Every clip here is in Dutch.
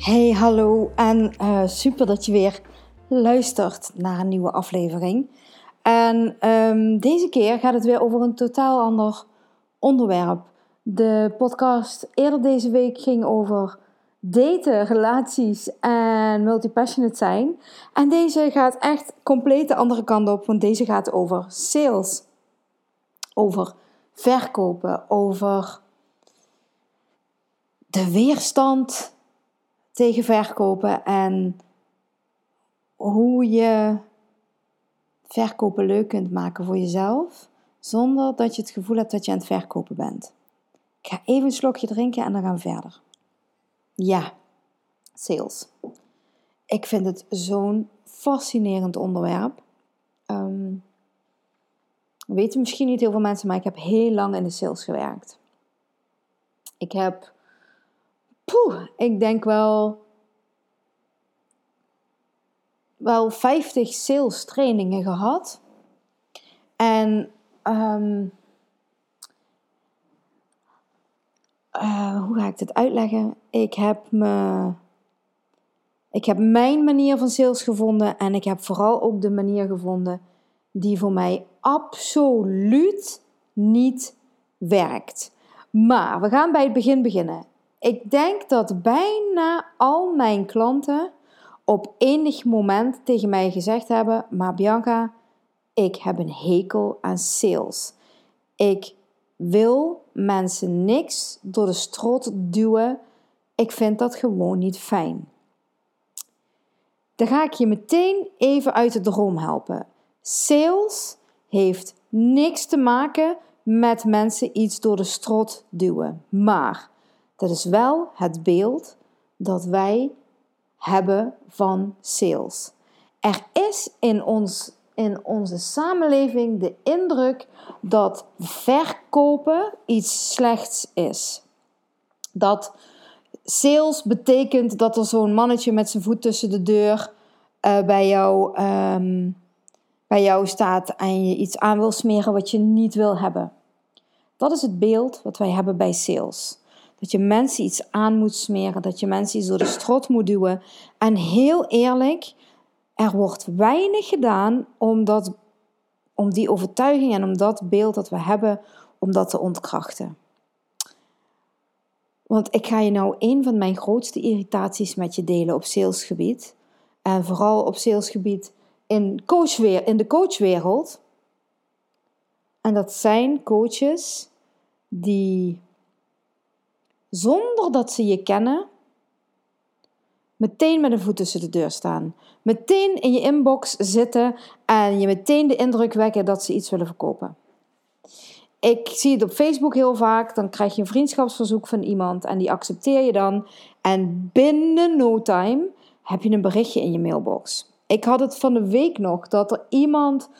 Hey, hallo en uh, super dat je weer luistert naar een nieuwe aflevering. En um, deze keer gaat het weer over een totaal ander onderwerp. De podcast eerder deze week ging over daten, relaties en multipassionate zijn. En deze gaat echt compleet de andere kant op, want deze gaat over sales. Over verkopen, over de weerstand tegen verkopen en hoe je verkopen leuk kunt maken voor jezelf, zonder dat je het gevoel hebt dat je aan het verkopen bent. Ik ga even een slokje drinken en dan gaan we verder. Ja, sales. Ik vind het zo'n fascinerend onderwerp. Um, weten misschien niet heel veel mensen, maar ik heb heel lang in de sales gewerkt. Ik heb ik denk wel, wel 50 sales trainingen gehad. En um, uh, hoe ga ik dit uitleggen? Ik heb me. Ik heb mijn manier van sales gevonden en ik heb vooral ook de manier gevonden die voor mij absoluut niet werkt. Maar we gaan bij het begin beginnen. Ik denk dat bijna al mijn klanten op enig moment tegen mij gezegd hebben: Maar Bianca, ik heb een hekel aan sales. Ik wil mensen niks door de strot duwen. Ik vind dat gewoon niet fijn. Dan ga ik je meteen even uit de droom helpen. Sales heeft niks te maken met mensen iets door de strot duwen. Maar dat is wel het beeld dat wij hebben van sales. Er is in, ons, in onze samenleving de indruk dat verkopen iets slechts is. Dat sales betekent dat er zo'n mannetje met zijn voet tussen de deur uh, bij, jou, um, bij jou staat en je iets aan wil smeren wat je niet wil hebben. Dat is het beeld wat wij hebben bij sales. Dat je mensen iets aan moet smeren, dat je mensen iets door de strot moet duwen. En heel eerlijk, er wordt weinig gedaan om, dat, om die overtuiging en om dat beeld dat we hebben, om dat te ontkrachten. Want ik ga je nou een van mijn grootste irritaties met je delen op salesgebied. En vooral op salesgebied in, coachweer, in de coachwereld. En dat zijn coaches die zonder dat ze je kennen, meteen met een voet tussen de deur staan. Meteen in je inbox zitten en je meteen de indruk wekken dat ze iets willen verkopen. Ik zie het op Facebook heel vaak. Dan krijg je een vriendschapsverzoek van iemand en die accepteer je dan. En binnen no time heb je een berichtje in je mailbox. Ik had het van de week nog dat er iemand.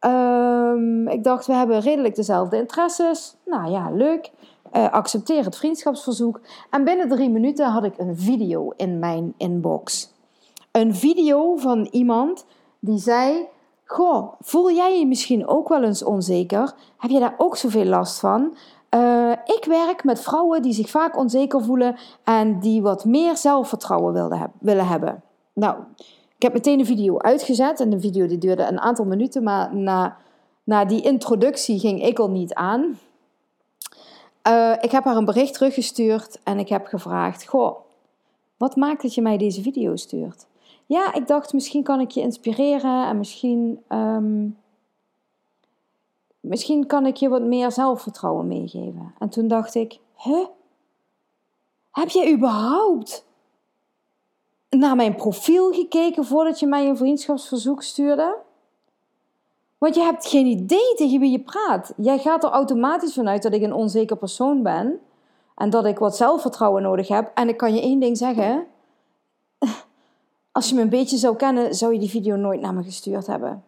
Um, ik dacht, we hebben redelijk dezelfde interesses. Nou ja, leuk uh, accepteer het vriendschapsverzoek. En binnen drie minuten had ik een video in mijn inbox. Een video van iemand die zei: Goh, voel jij je misschien ook wel eens onzeker? Heb je daar ook zoveel last van? Uh, ik werk met vrouwen die zich vaak onzeker voelen en die wat meer zelfvertrouwen willen hebben. Nou, ik heb meteen de video uitgezet en de video die duurde een aantal minuten, maar na, na die introductie ging ik al niet aan. Uh, ik heb haar een bericht teruggestuurd en ik heb gevraagd: Goh, wat maakt dat je mij deze video stuurt? Ja, ik dacht misschien kan ik je inspireren en misschien, um, misschien kan ik je wat meer zelfvertrouwen meegeven. En toen dacht ik: Huh? Heb je überhaupt naar mijn profiel gekeken voordat je mij een vriendschapsverzoek stuurde? Want je hebt geen idee tegen wie je praat. Jij gaat er automatisch vanuit dat ik een onzeker persoon ben. En dat ik wat zelfvertrouwen nodig heb. En ik kan je één ding zeggen. als je me een beetje zou kennen, zou je die video nooit naar me gestuurd hebben.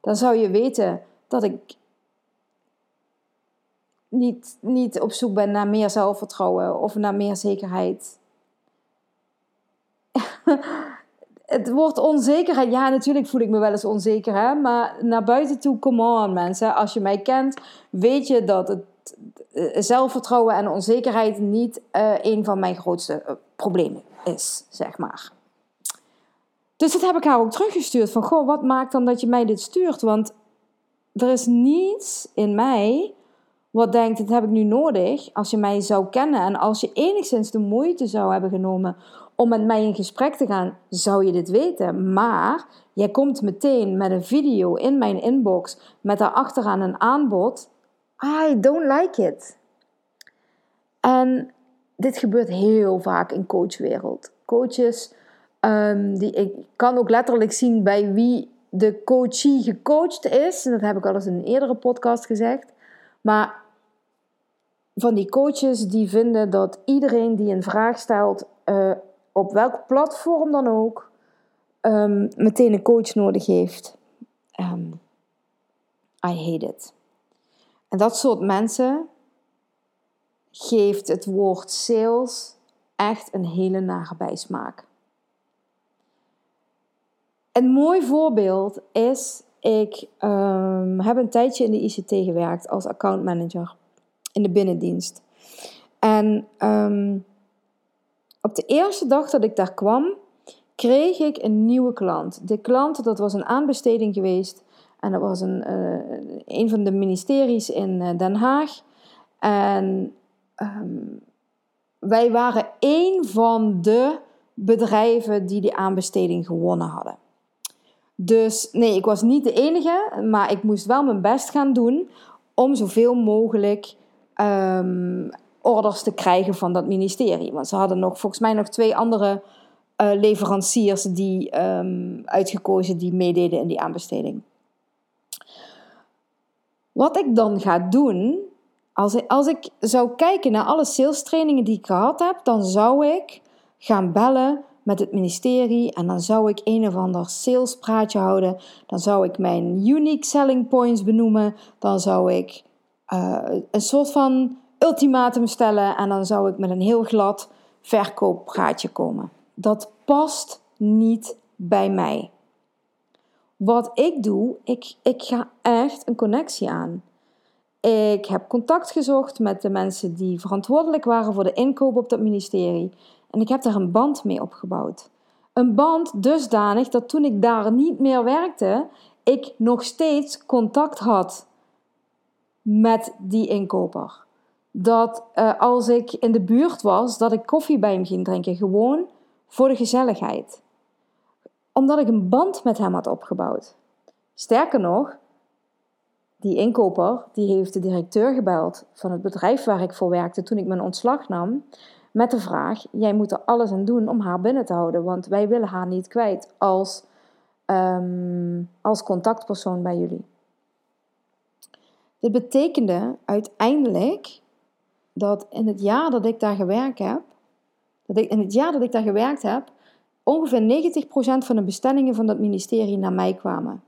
Dan zou je weten dat ik niet, niet op zoek ben naar meer zelfvertrouwen of naar meer zekerheid. het wordt onzekerheid. Ja, natuurlijk voel ik me wel eens onzeker, hè? maar naar buiten toe, come on mensen. Als je mij kent, weet je dat het eh, zelfvertrouwen en onzekerheid niet uh, een van mijn grootste uh, problemen is, zeg maar. Dus dat heb ik haar ook teruggestuurd. Van, goh, wat maakt dan dat je mij dit stuurt? Want er is niets in mij wat denkt, dit heb ik nu nodig. Als je mij zou kennen en als je enigszins de moeite zou hebben genomen om met mij in gesprek te gaan, zou je dit weten. Maar jij komt meteen met een video in mijn inbox met daarachteraan een aanbod. I don't like it. En dit gebeurt heel vaak in coachwereld. Coaches, um, die, ik kan ook letterlijk zien bij wie de coachie gecoacht is. En dat heb ik al eens in een eerdere podcast gezegd. Maar van die coaches die vinden dat iedereen die een vraag stelt, uh, op welk platform dan ook, um, meteen een coach nodig heeft. Um, I hate it. En dat soort mensen geeft het woord sales echt een hele nare bijsmaak. Een mooi voorbeeld is, ik um, heb een tijdje in de ICT gewerkt als accountmanager in de binnendienst. En um, op de eerste dag dat ik daar kwam, kreeg ik een nieuwe klant. De klant, dat was een aanbesteding geweest. En dat was een, uh, een van de ministeries in uh, Den Haag. En um, wij waren één van de bedrijven die die aanbesteding gewonnen hadden. Dus nee, ik was niet de enige, maar ik moest wel mijn best gaan doen om zoveel mogelijk um, orders te krijgen van dat ministerie. Want ze hadden nog, volgens mij nog twee andere uh, leveranciers die um, uitgekozen die meededen in die aanbesteding. Wat ik dan ga doen, als ik, als ik zou kijken naar alle sales trainingen die ik gehad heb, dan zou ik gaan bellen met het ministerie en dan zou ik een of ander salespraatje houden. Dan zou ik mijn unique selling points benoemen. Dan zou ik uh, een soort van ultimatum stellen en dan zou ik met een heel glad verkooppraatje komen. Dat past niet bij mij. Wat ik doe, ik, ik ga echt een connectie aan. Ik heb contact gezocht met de mensen die verantwoordelijk waren voor de inkoop op dat ministerie. En ik heb daar een band mee opgebouwd. Een band dusdanig dat toen ik daar niet meer werkte, ik nog steeds contact had met die inkoper dat uh, als ik in de buurt was, dat ik koffie bij hem ging drinken. Gewoon voor de gezelligheid. Omdat ik een band met hem had opgebouwd. Sterker nog, die inkoper die heeft de directeur gebeld van het bedrijf waar ik voor werkte toen ik mijn ontslag nam. Met de vraag: Jij moet er alles aan doen om haar binnen te houden, want wij willen haar niet kwijt als, um, als contactpersoon bij jullie. Dit betekende uiteindelijk dat in het jaar dat ik daar gewerkt heb, dat ik, in het jaar dat ik daar gewerkt heb, ongeveer 90% van de bestellingen van dat ministerie naar mij kwamen.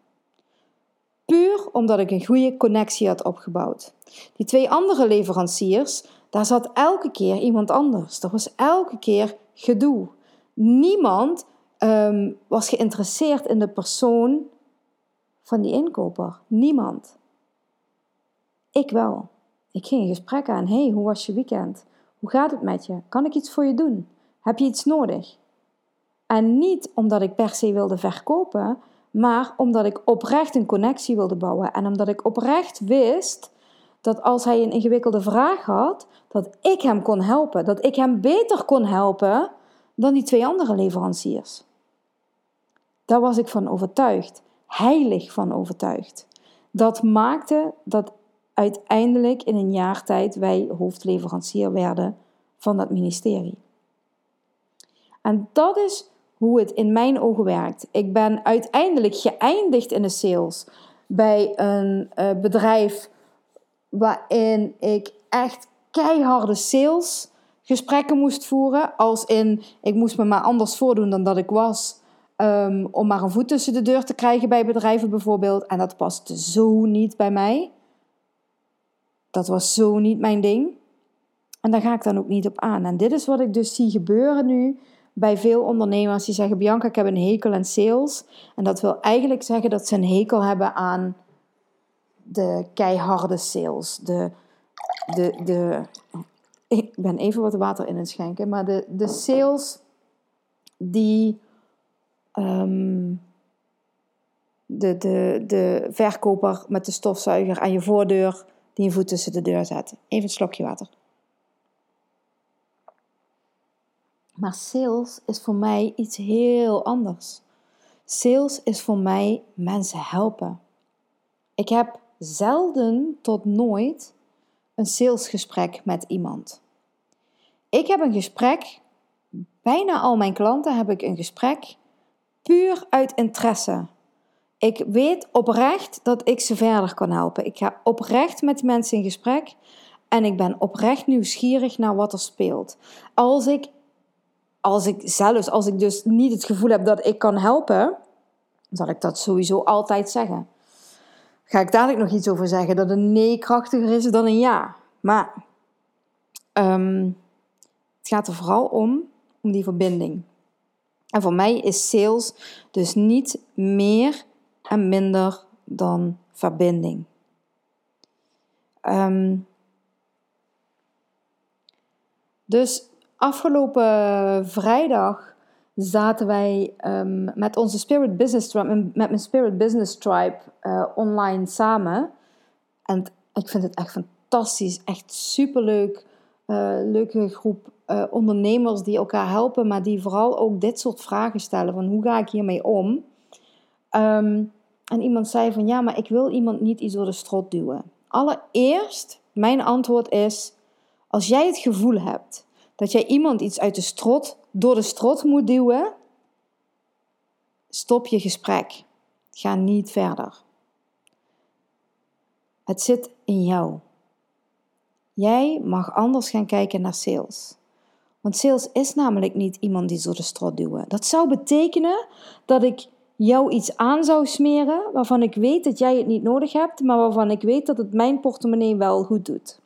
Puur omdat ik een goede connectie had opgebouwd. Die twee andere leveranciers, daar zat elke keer iemand anders. Er was elke keer gedoe. Niemand um, was geïnteresseerd in de persoon van die inkoper. Niemand. Ik wel. Ik ging een gesprek aan. hey, hoe was je weekend? Hoe gaat het met je? Kan ik iets voor je doen? Heb je iets nodig? En niet omdat ik per se wilde verkopen, maar omdat ik oprecht een connectie wilde bouwen. En omdat ik oprecht wist dat als hij een ingewikkelde vraag had, dat ik hem kon helpen. Dat ik hem beter kon helpen dan die twee andere leveranciers. Daar was ik van overtuigd. Heilig van overtuigd. Dat maakte dat uiteindelijk in een jaar tijd wij hoofdleverancier werden van dat ministerie. En dat is hoe het in mijn ogen werkt. Ik ben uiteindelijk geëindigd in de sales bij een uh, bedrijf waarin ik echt keiharde sales gesprekken moest voeren. Als in, ik moest me maar anders voordoen dan dat ik was. Um, om maar een voet tussen de deur te krijgen bij bedrijven bijvoorbeeld. En dat paste zo niet bij mij. Dat was zo niet mijn ding. En daar ga ik dan ook niet op aan. En dit is wat ik dus zie gebeuren nu bij veel ondernemers die zeggen: Bianca, ik heb een hekel aan sales. En dat wil eigenlijk zeggen dat ze een hekel hebben aan de keiharde sales. De, de, de, ik ben even wat water in het schenken, maar de, de sales die Ehm, de, de, de verkoper met de stofzuiger aan je voordeur die je voet tussen de deur zet. Even een slokje water. Maar sales is voor mij iets heel anders. Sales is voor mij mensen helpen. Ik heb zelden tot nooit een salesgesprek met iemand. Ik heb een gesprek, bijna al mijn klanten heb ik een gesprek puur uit interesse. Ik weet oprecht dat ik ze verder kan helpen. Ik ga oprecht met mensen in gesprek en ik ben oprecht nieuwsgierig naar wat er speelt. Als ik, als ik zelfs, als ik dus niet het gevoel heb dat ik kan helpen, zal ik dat sowieso altijd zeggen. Ga ik dadelijk nog iets over zeggen dat een nee krachtiger is dan een ja. Maar um, het gaat er vooral om, om die verbinding. En voor mij is sales dus niet meer en minder dan verbinding. Um, dus afgelopen vrijdag zaten wij um, met onze Spirit Business Tribe, met mijn Spirit Business Tribe uh, online samen. En ik vind het echt fantastisch, echt superleuk. Uh, leuke groep uh, ondernemers die elkaar helpen, maar die vooral ook dit soort vragen stellen: van hoe ga ik hiermee om? Um, en iemand zei van ja, maar ik wil iemand niet iets door de strot duwen. Allereerst, mijn antwoord is: als jij het gevoel hebt dat jij iemand iets uit de strot, door de strot moet duwen, stop je gesprek. Ga niet verder. Het zit in jou. Jij mag anders gaan kijken naar sales. Want sales is namelijk niet iemand die door de strot duwen. Dat zou betekenen dat ik jou iets aan zou smeren waarvan ik weet dat jij het niet nodig hebt, maar waarvan ik weet dat het mijn portemonnee wel goed doet.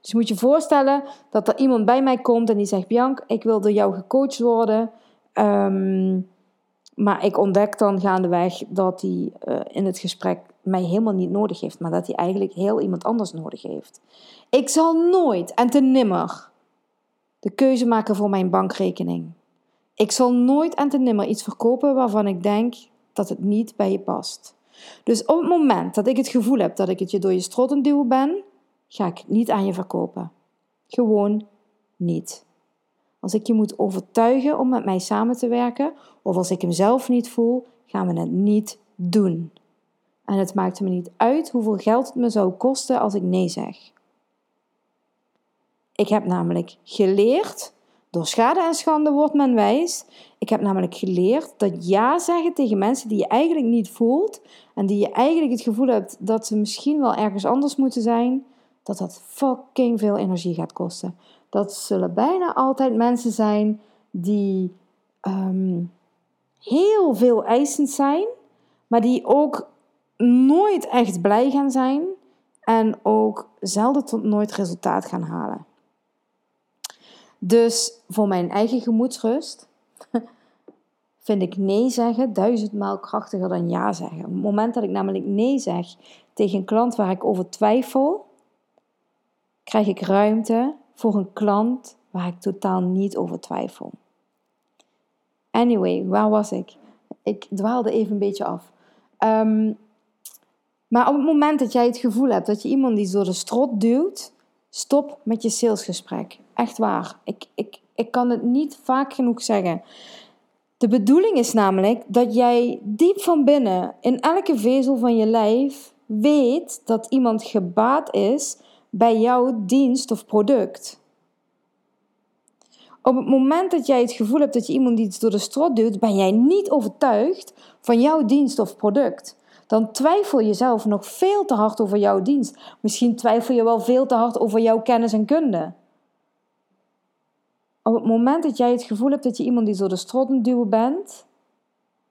Dus moet je voorstellen dat er iemand bij mij komt en die zegt: Bianca, ik wil door jou gecoacht worden. Um, maar ik ontdek dan gaandeweg dat hij uh, in het gesprek mij helemaal niet nodig heeft, maar dat hij eigenlijk heel iemand anders nodig heeft. Ik zal nooit en te nimmer de keuze maken voor mijn bankrekening. Ik zal nooit en te nimmer iets verkopen waarvan ik denk dat het niet bij je past. Dus op het moment dat ik het gevoel heb dat ik het je door je strot aan duwen ben, ga ik het niet aan je verkopen. Gewoon niet. Als ik je moet overtuigen om met mij samen te werken, of als ik hem zelf niet voel, gaan we het niet doen. En het maakt me niet uit hoeveel geld het me zou kosten als ik nee zeg. Ik heb namelijk geleerd, door schade en schande wordt men wijs. Ik heb namelijk geleerd dat ja zeggen tegen mensen die je eigenlijk niet voelt en die je eigenlijk het gevoel hebt dat ze misschien wel ergens anders moeten zijn, dat dat fucking veel energie gaat kosten. Dat zullen bijna altijd mensen zijn die ehm, heel veel eisend zijn, maar die ook nooit echt blij gaan zijn en ook zelden tot nooit resultaat gaan halen. Dus voor mijn eigen gemoedsrust vind ik nee zeggen duizendmaal krachtiger dan ja zeggen. Op het moment dat ik namelijk nee zeg tegen een klant waar ik over twijfel, krijg ik ruimte voor een klant waar ik totaal niet over twijfel. Anyway, waar was ik? Ik dwaalde even een beetje af. Um, maar op het moment dat jij het gevoel hebt dat je iemand die door de strot duwt, stop met je salesgesprek. Echt waar. Ik, ik, ik kan het niet vaak genoeg zeggen. De bedoeling is namelijk dat jij diep van binnen, in elke vezel van je lijf, weet dat iemand gebaat is bij jouw dienst of product. Op het moment dat jij het gevoel hebt dat je iemand iets door de strot duwt, ben jij niet overtuigd van jouw dienst of product dan twijfel je zelf nog veel te hard over jouw dienst. Misschien twijfel je wel veel te hard over jouw kennis en kunde. Op het moment dat jij het gevoel hebt dat je iemand die door de strot duwen bent,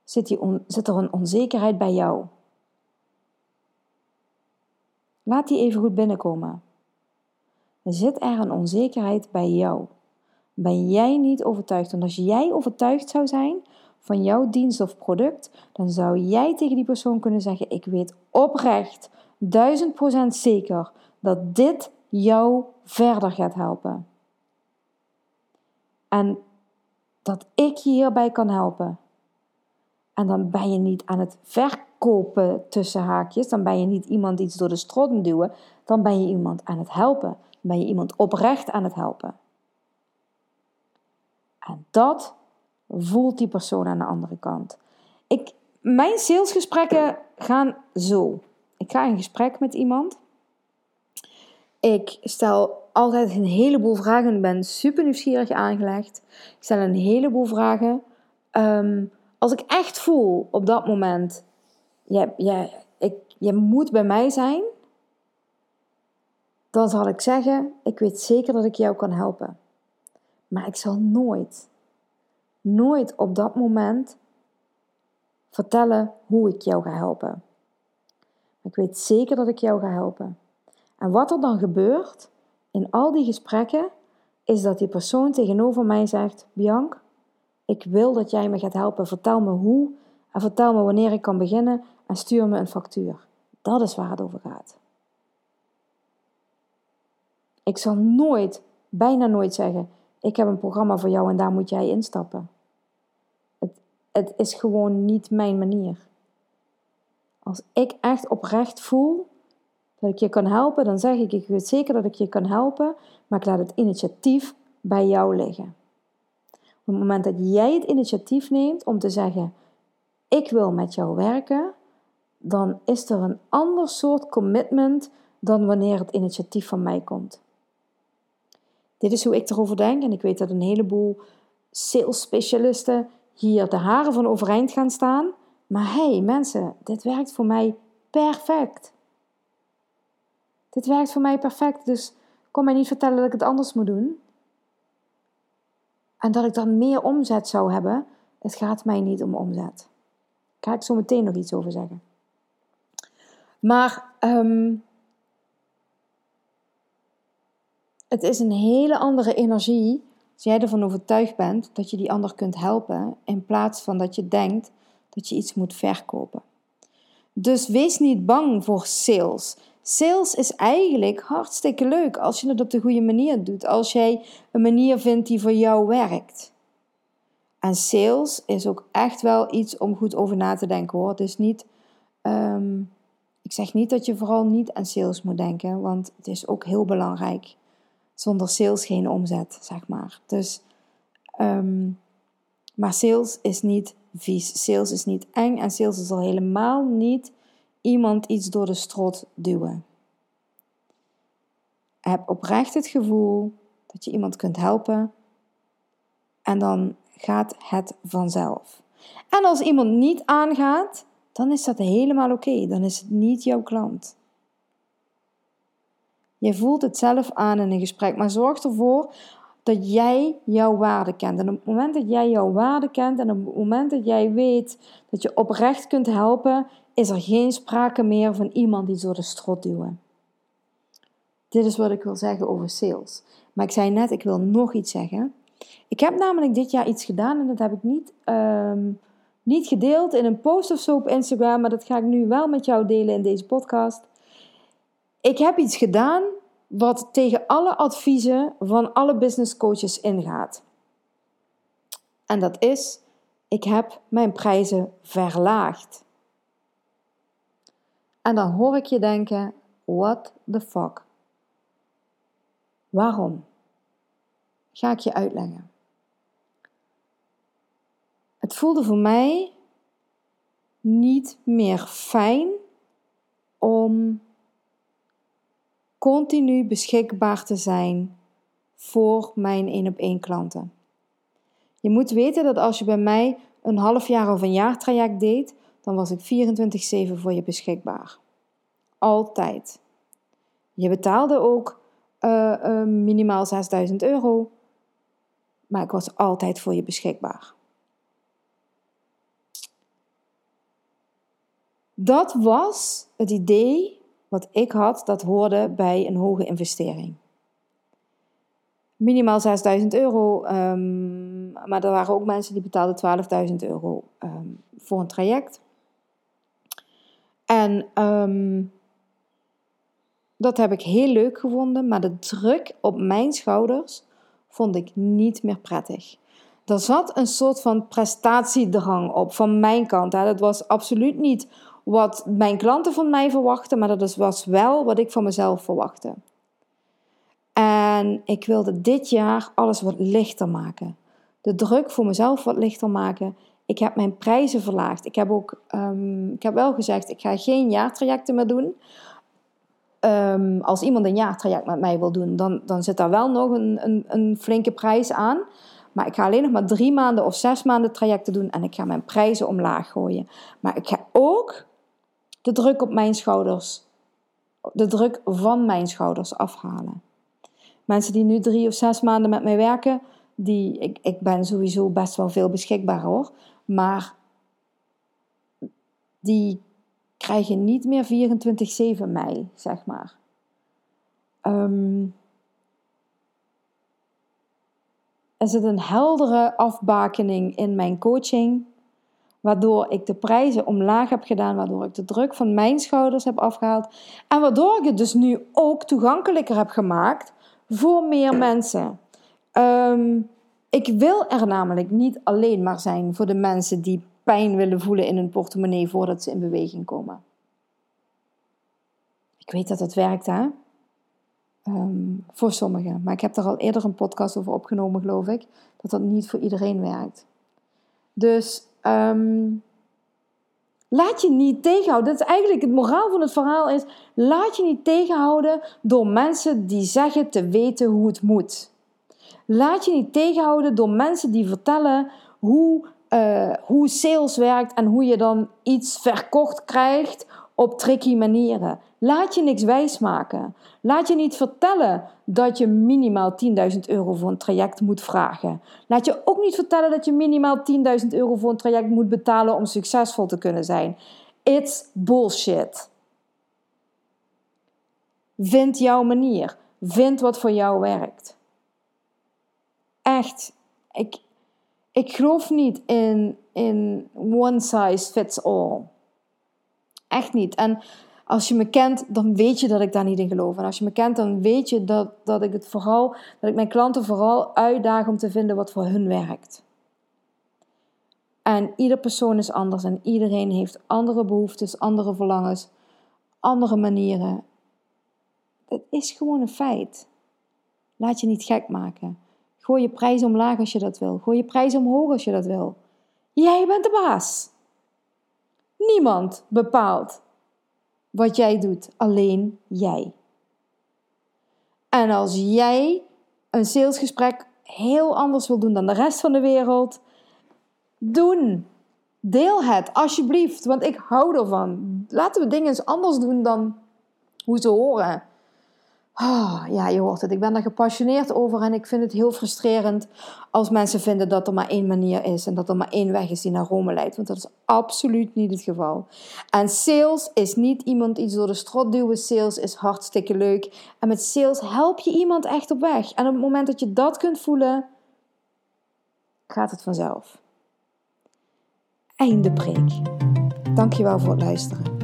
zit, zit er een onzekerheid bij jou. Laat die even goed binnenkomen. Er zit er een onzekerheid bij jou. Ben jij niet overtuigd? Want als jij overtuigd zou zijn van jouw dienst of product, dan zou jij tegen die persoon kunnen zeggen: Ik weet oprecht, duizend procent zeker, dat dit jou verder gaat helpen. En dat ik je hierbij kan helpen. En dan ben je niet aan het verkopen tussen haakjes. Dan ben je niet iemand iets door de strot duwen. Dan ben je iemand aan het helpen. Dan ben je iemand oprecht aan het helpen. En dat voelt die persoon aan de andere kant. Ik, mijn salesgesprekken gaan zo. Ik ga in gesprek met iemand. Ik stel altijd een heleboel vragen en ben super nieuwsgierig aangelegd. Ik stel een heleboel vragen. Ehm, als ik echt voel op dat moment, je, je, ik, je moet bij mij zijn, dan zal ik zeggen, ik weet zeker dat ik jou kan helpen. Maar ik zal nooit, nooit op dat moment vertellen hoe ik jou ga helpen. Ik weet zeker dat ik jou ga helpen. En wat er dan gebeurt in al die gesprekken, is dat die persoon tegenover mij zegt: Bianc, ik wil dat jij me gaat helpen. Vertel me hoe en vertel me wanneer ik kan beginnen en stuur me een factuur. Dat is waar het over gaat. Ik zal nooit, bijna nooit zeggen: Ik heb een programma voor jou en daar moet jij instappen. Het, is gewoon niet mijn manier. Als ik echt oprecht voel dat ik je kan helpen, dan zeg ik: Ik weet zeker dat ik je kan helpen, maar ik laat het initiatief bij jou liggen. Op het moment dat jij het initiatief neemt om te zeggen: Ik wil met jou werken, dan is er een ander soort commitment dan wanneer het initiatief van mij komt. Dit is hoe ik erover denk en ik weet dat een heleboel sales specialisten hier de haren van overeind gaan staan. Maar hey mensen, dit werkt voor mij perfect. Dit werkt voor mij perfect, dus kom mij niet vertellen dat ik het anders moet doen. En dat ik dan meer omzet zou hebben. Het gaat mij niet om omzet. Daar ga ik zo meteen nog iets over zeggen. Maar ehm, het is een hele andere energie als jij ervan overtuigd bent dat je die ander kunt helpen, in plaats van dat je denkt dat je iets moet verkopen. Dus wees niet bang voor sales. Sales is eigenlijk hartstikke leuk als je het op de goede manier doet. Als jij een manier vindt die voor jou werkt. En sales is ook echt wel iets om goed over na te denken hoor. Dus niet, ehm, ik zeg niet dat je vooral niet aan sales moet denken, want het is ook heel belangrijk. Zonder sales geen omzet, zeg maar. Dus, ehm, maar sales is niet vies. Sales is niet eng en sales is al helemaal niet iemand iets door de strot duwen. Heb oprecht het gevoel dat je iemand kunt helpen en dan gaat het vanzelf. En als iemand niet aangaat, dan is dat helemaal oké. Dan is het niet jouw klant. Je voelt het zelf aan in een gesprek, maar zorg ervoor dat jij jouw waarde kent. En op het moment dat jij jouw waarde kent en op het moment dat jij weet dat je oprecht kunt helpen, is er geen sprake meer van iemand die door de strot duwen. Dit is wat ik wil zeggen over sales. Maar ik zei net, ik wil nog iets zeggen. Ik heb namelijk dit jaar iets gedaan en dat heb ik niet, ehm, niet gedeeld in een post of zo op Instagram, maar dat ga ik nu wel met jou delen in deze podcast. Ik heb iets gedaan wat tegen alle adviezen van alle business coaches ingaat. En dat is, ik heb mijn prijzen verlaagd. En dan hoor ik je denken: what the fuck? Waarom? Ga ik je uitleggen. Het voelde voor mij niet meer fijn om continu beschikbaar te zijn voor mijn één op één klanten. Je moet weten dat als je bij mij een half jaar of een jaar traject deed, dan was ik 24/7 voor je beschikbaar. Altijd. Je betaalde ook uh, uh, minimaal 6000 euro. Maar ik was altijd voor je beschikbaar. Dat was het idee wat ik had dat hoorde bij een hoge investering. Minimaal 6000 euro, um, maar er waren ook mensen die betaalden 12.000 euro um, voor een traject. En um, dat heb ik heel leuk gevonden, maar de druk op mijn schouders vond ik niet meer prettig. Er zat een soort van prestatiedrang op van mijn kant. Hè. Dat was absoluut niet wat mijn klanten van mij verwachten, maar dat was wel wat ik van mezelf verwachtte. En ik wilde dit jaar alles wat lichter maken. De druk voor mezelf wat lichter maken. Ik heb mijn prijzen verlaagd. Ik heb ook, um, ik heb wel gezegd, ik ga geen jaartrajecten meer doen. Um, als iemand een jaartraject met mij wil doen, dan, dan zit daar wel nog een, een, een flinke prijs aan. Maar ik ga alleen nog maar drie maanden of zes maanden trajecten doen en ik ga mijn prijzen omlaag gooien. Maar ik ga ook de druk op mijn schouders, de druk van mijn schouders afhalen. Mensen die nu drie of zes maanden met mij werken, die, ik, ik ben sowieso best wel veel beschikbaar hoor. Maar die krijgen niet meer 24-7 mei, zeg maar. Um, er zit een heldere afbakening in mijn coaching, waardoor ik de prijzen omlaag heb gedaan, waardoor ik de druk van mijn schouders heb afgehaald en waardoor ik het dus nu ook toegankelijker heb gemaakt voor meer mensen. Um, ik wil er namelijk niet alleen maar zijn voor de mensen die pijn willen voelen in hun portemonnee voordat ze in beweging komen. Ik weet dat het werkt, hè? Um, voor sommigen. Maar ik heb er al eerder een podcast over opgenomen, geloof ik. Dat dat niet voor iedereen werkt. Dus um, laat je niet tegenhouden. Dat is eigenlijk het moraal van het verhaal is: laat je niet tegenhouden door mensen die zeggen te weten hoe het moet. Laat je niet tegenhouden door mensen die vertellen hoe, uh, hoe sales werkt en hoe je dan iets verkocht krijgt op tricky manieren. Laat je niks wijsmaken. Laat je niet vertellen dat je minimaal 10.000 euro voor een traject moet vragen. Laat je ook niet vertellen dat je minimaal 10.000 euro voor een traject moet betalen om succesvol te kunnen zijn. It's bullshit. Vind jouw manier. Vind wat voor jou werkt. Echt. Ik, ik geloof niet in, in one size fits all. Echt niet. En als je me kent, dan weet je dat ik daar niet in geloof. En als je me kent, dan weet je dat, dat ik het vooral, dat ik mijn klanten vooral uitdaag om te vinden wat voor hun werkt. En ieder persoon is anders en iedereen heeft andere behoeftes, andere verlangens, andere manieren. Het is gewoon een feit. Laat je niet gek maken. Gooi je prijs omlaag als je dat wil. Gooi je prijs omhoog als je dat wil. Jij bent de baas. Niemand bepaalt wat jij doet, alleen jij. En als jij een salesgesprek heel anders wil doen dan de rest van de wereld, doen. Deel het, alsjeblieft, want ik hou ervan. Laten we dingen eens anders doen dan hoe ze horen. Oh, ja, je hoort het. Ik ben daar gepassioneerd over en ik vind het heel frustrerend als mensen vinden dat er maar één manier is en dat er maar één weg is die naar Rome leidt. Want dat is absoluut niet het geval. En sales is niet iemand iets door de strot duwen. Sales is hartstikke leuk. En met sales help je iemand echt op weg. En op het moment dat je dat kunt voelen, gaat het vanzelf. Einde preek. Dankjewel voor het luisteren.